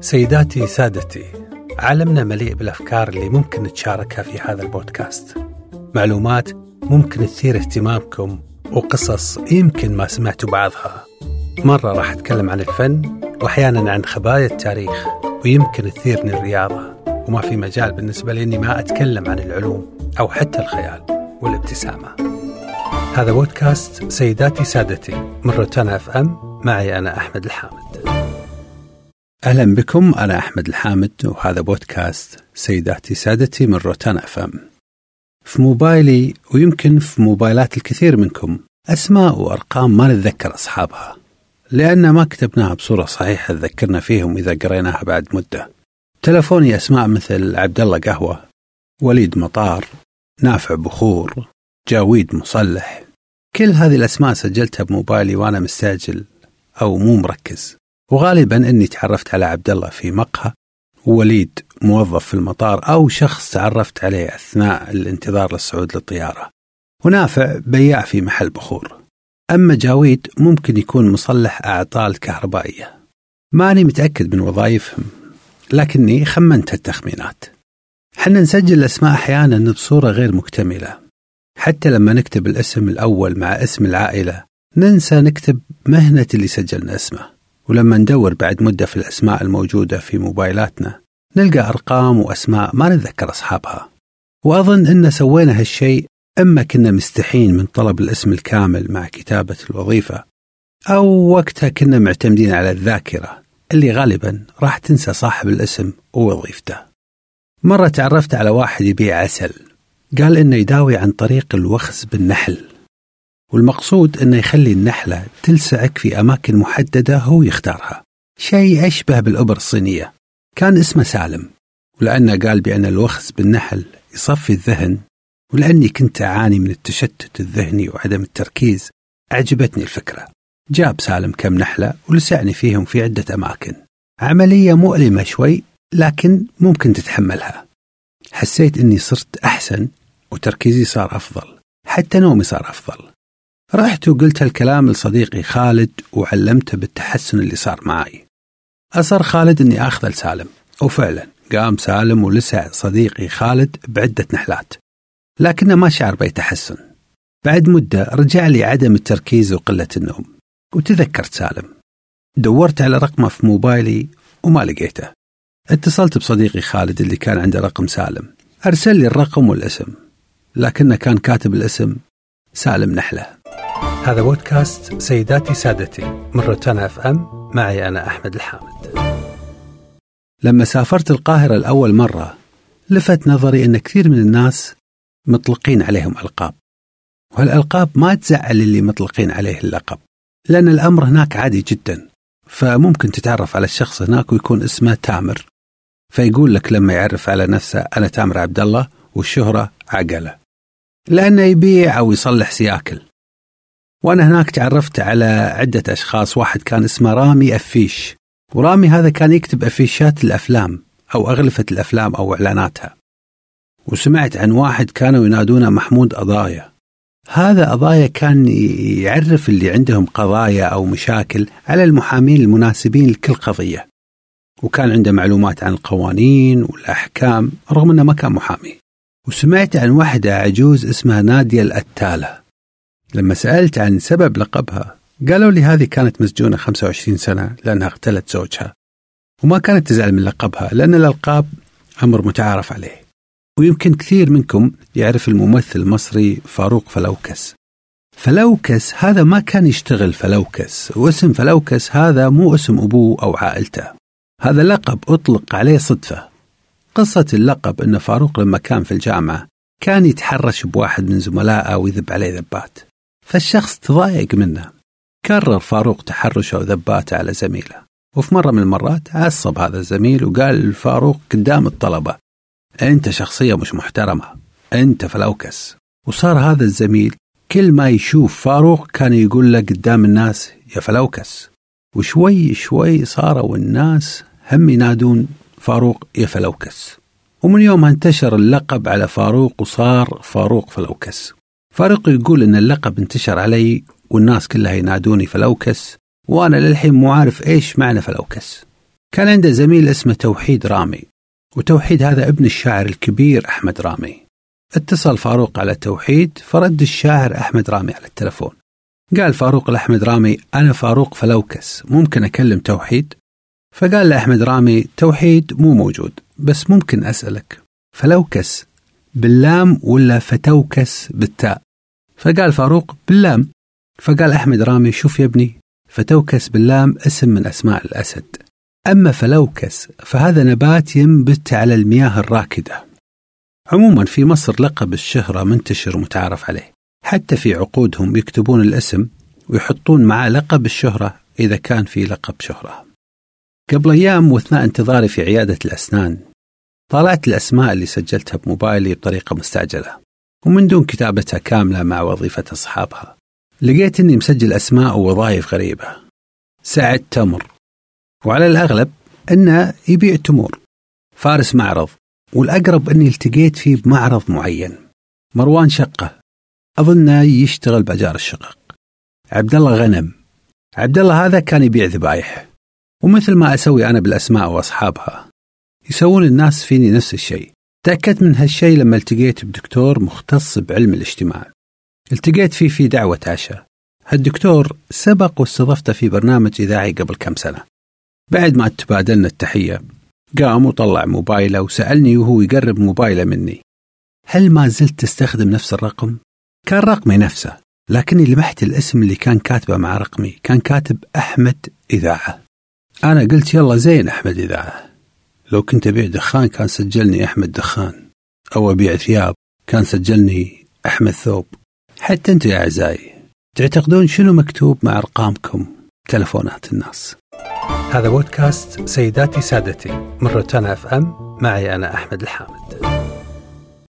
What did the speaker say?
سيداتي سادتي عالمنا مليء بالأفكار اللي ممكن نتشاركها في هذا البودكاست. معلومات ممكن تثير اهتمامكم وقصص يمكن ما سمعتوا بعضها. مرة راح أتكلم عن الفن وأحيانا عن خبايا التاريخ ويمكن تثيرني الرياضة. وما في مجال بالنسبة لي إني ما أتكلم عن العلوم أو حتى الخيال والابتسامة. هذا بودكاست سيداتي سادتي من روتانا أف أم. معي أنا أحمد الحامد. أهلا بكم أنا أحمد الحامد وهذا بودكاست سيداتي سادتي من روتانا اف ام في موبايلي ويمكن في موبايلات الكثير منكم أسماء وأرقام ما نتذكر أصحابها لأن ما كتبناها بصورة صحيحة تذكرنا فيهم إذا قريناها بعد مدة. تلفوني أسماء مثل عبد الله قهوة وليد مطار نافع بخور جاويد مصلح. كل هذه الأسماء سجلتها بموبايلي وأنا مستعجل أو مو مركز. وغالبا أني تعرفت على عبد الله في مقهى ووليد موظف في المطار أو شخص تعرفت عليه أثناء الانتظار للصعود للطيارة. ونافع بياع في محل بخور. أما جاويد ممكن يكون مصلح أعطال كهربائية ماني متأكد من وظائفهم لكني خمنت التخمينات. حنا نسجل الأسماء أحيانا بصورة غير مكتملة. حتى لما نكتب الاسم الأول مع اسم العائلة ننسى نكتب مهنة اللي سجلنا اسمه. ولما ندور بعد مدة في الأسماء الموجودة في موبايلاتنا نلقى أرقام وأسماء ما نتذكر أصحابها. وأظن أن سوينا هالشيء إما كنا مستحين من طلب الاسم الكامل مع كتابة الوظيفة أو وقتها كنا معتمدين على الذاكرة اللي غالبا راح تنسى صاحب الاسم ووظيفته. مرة تعرفت على واحد يبيع عسل قال إنه يداوي عن طريق الوخز بالنحل. والمقصود إنه يخلي النحلة تلسعك في أماكن محددة هو يختارها. شيء أشبه بالإبر الصينية. كان اسمه سالم ولأنه قال بأن الوخز بالنحل يصفي الذهن ولأني كنت أعاني من التشتت الذهني وعدم التركيز أعجبتني الفكرة. جاب سالم كم نحلة ولسعني فيهم في عدة أماكن. عملية مؤلمة شوي لكن ممكن تتحملها. حسيت أني صرت أحسن وتركيزي صار أفضل. حتى نومي صار أفضل. رحت وقلت الكلام لصديقي خالد وعلمته بالتحسن اللي صار معي أصر خالد أني أخذ لسالم وفعلا قام سالم ولسع صديقي خالد بعدة نحلات لكنه ما شعر بأي تحسن. بعد مدة رجع لي عدم التركيز وقلة النوم وتذكرت سالم. دورت على رقمه في موبايلي وما لقيته. اتصلت بصديقي خالد اللي كان عنده رقم سالم. أرسل لي الرقم والاسم لكنه كان كاتب الاسم سالم نحلة. هذا بودكاست سيداتي سادتي من روتانا أف أم معي أنا أحمد الحامد. لما سافرت القاهرة لأول مرة لفت نظري أن كثير من الناس مطلقين عليهم ألقاب. وهالألقاب ما تزعل اللي مطلقين عليه اللقب لأن الأمر هناك عادي جدا. فممكن تتعرف على الشخص هناك ويكون اسمه تامر. فيقول لك لما يعرف على نفسه أنا تامر عبد الله والشهرة عقلة. لأنه يبيع أو يصلح سياكل. وأنا هناك تعرفت على عدة أشخاص. واحد كان اسمه رامي أفيش ورامي هذا كان يكتب أفيشات الأفلام أو أغلفة الأفلام أو إعلاناتها. وسمعت عن واحد كانوا ينادونه محمود قضايا هذا قضايا كان يعرف اللي عندهم قضايا أو مشاكل على المحامين المناسبين لكل قضية. وكان عنده معلومات عن القوانين والأحكام رغم أنه ما كان محامي. وسمعت عن واحدة عجوز اسمها نادية الأتالة. لما سألت عن سبب لقبها قالوا لي هذه كانت مسجونة 25 سنة لأنها اغتلت زوجها. وما كانت تزعل من لقبها لأن الألقاب أمر متعارف عليه. ويمكن كثير منكم يعرف الممثل المصري فاروق فلوكس. فلوكس هذا ما كان يشتغل فلوكس واسم فلوكس هذا مو اسم أبوه أو عائلته. هذا لقب أطلق عليه صدفة. قصة اللقب أن فاروق لما كان في الجامعة كان يتحرش بواحد من زملائه ويذب عليه ذبات. فالشخص تضايق منه. كرر فاروق تحرشه وذباته على زميله. وفي مرة من المرات عصب هذا الزميل وقال لفاروق قدام الطلبة أنت شخصية مش محترمة أنت فلوكس وصار هذا الزميل كل ما يشوف فاروق كان يقول له قدام الناس يا فلوكس وشوي شوي صاروا الناس هم ينادون فاروق يا فلوكس ومن يومها انتشر اللقب على فاروق وصار فاروق فلوكس فاروق يقول إن اللقب انتشر علي والناس كلها ينادوني فلوكس وأنا للحين مو عارف إيش معنى فلوكس. كان عنده زميل اسمه توحيد رامي وتوحيد هذا ابن الشاعر الكبير أحمد رامي. اتصل فاروق على توحيد فرد الشاعر أحمد رامي على التلفون. قال فاروق لأحمد رامي أنا فاروق فلوكس ممكن أكلم توحيد؟ فقال لأحمد رامي توحيد مو موجود بس ممكن أسألك. فلوكس باللام ولا فتوكس بالتاء. فقال فاروق باللام. فقال أحمد رامي شوف يا ابني فتوكس باللام اسم من أسماء الأسد. أما فلوكس فهذا نبات ينبت على المياه الراكدة. عموما في مصر لقب الشهرة منتشر ومتعارف عليه. حتى في عقودهم يكتبون الاسم ويحطون معاه لقب الشهرة إذا كان في لقب شهرة. قبل أيام وأثناء انتظاري في عيادة الأسنان طالعت الأسماء اللي سجلتها بموبايلي بطريقة مستعجلة ومن دون كتابتها كاملة مع وظيفة أصحابها. لقيت أني مسجل أسماء ووظائف غريبة. سعد تمر. وعلى الأغلب أنه يبيع تمور. فارس معرض. والأقرب أني التقيت فيه بمعرض معين. مروان شقة. أظنه يشتغل بأجار الشقق. عبد الله غنم. عبد الله هذا كان يبيع ذبايح. ومثل ما أسوي أنا بالأسماء وأصحابها. يسوون الناس فيني نفس الشيء. تأكدت من هالشيء لما التقيت بدكتور مختص بعلم الاجتماع. التقيت فيه في دعوة عشاء. هالدكتور سبق واستضفته في برنامج إذاعي قبل كم سنة. بعد ما تبادلنا التحية قام وطلع موبايله وسألني وهو يقرب موبايله مني. هل ما زلت تستخدم نفس الرقم؟ كان رقمي نفسه لكني لمحت الاسم اللي كان كاتبه مع رقمي كان كاتب أحمد إذاعة. أنا قلت يلا زين أحمد إذاعة. لو كنت أبيع دخان كان سجلني أحمد دخان أو أبيع ثياب كان سجلني أحمد ثوب. حتى أنتم يا أعزائي تعتقدون شنو مكتوب مع أرقامكم؟ تلفونات الناس. هذا بودكاست سيداتي سادتي من روتانا أف أم معي أنا أحمد الحامد.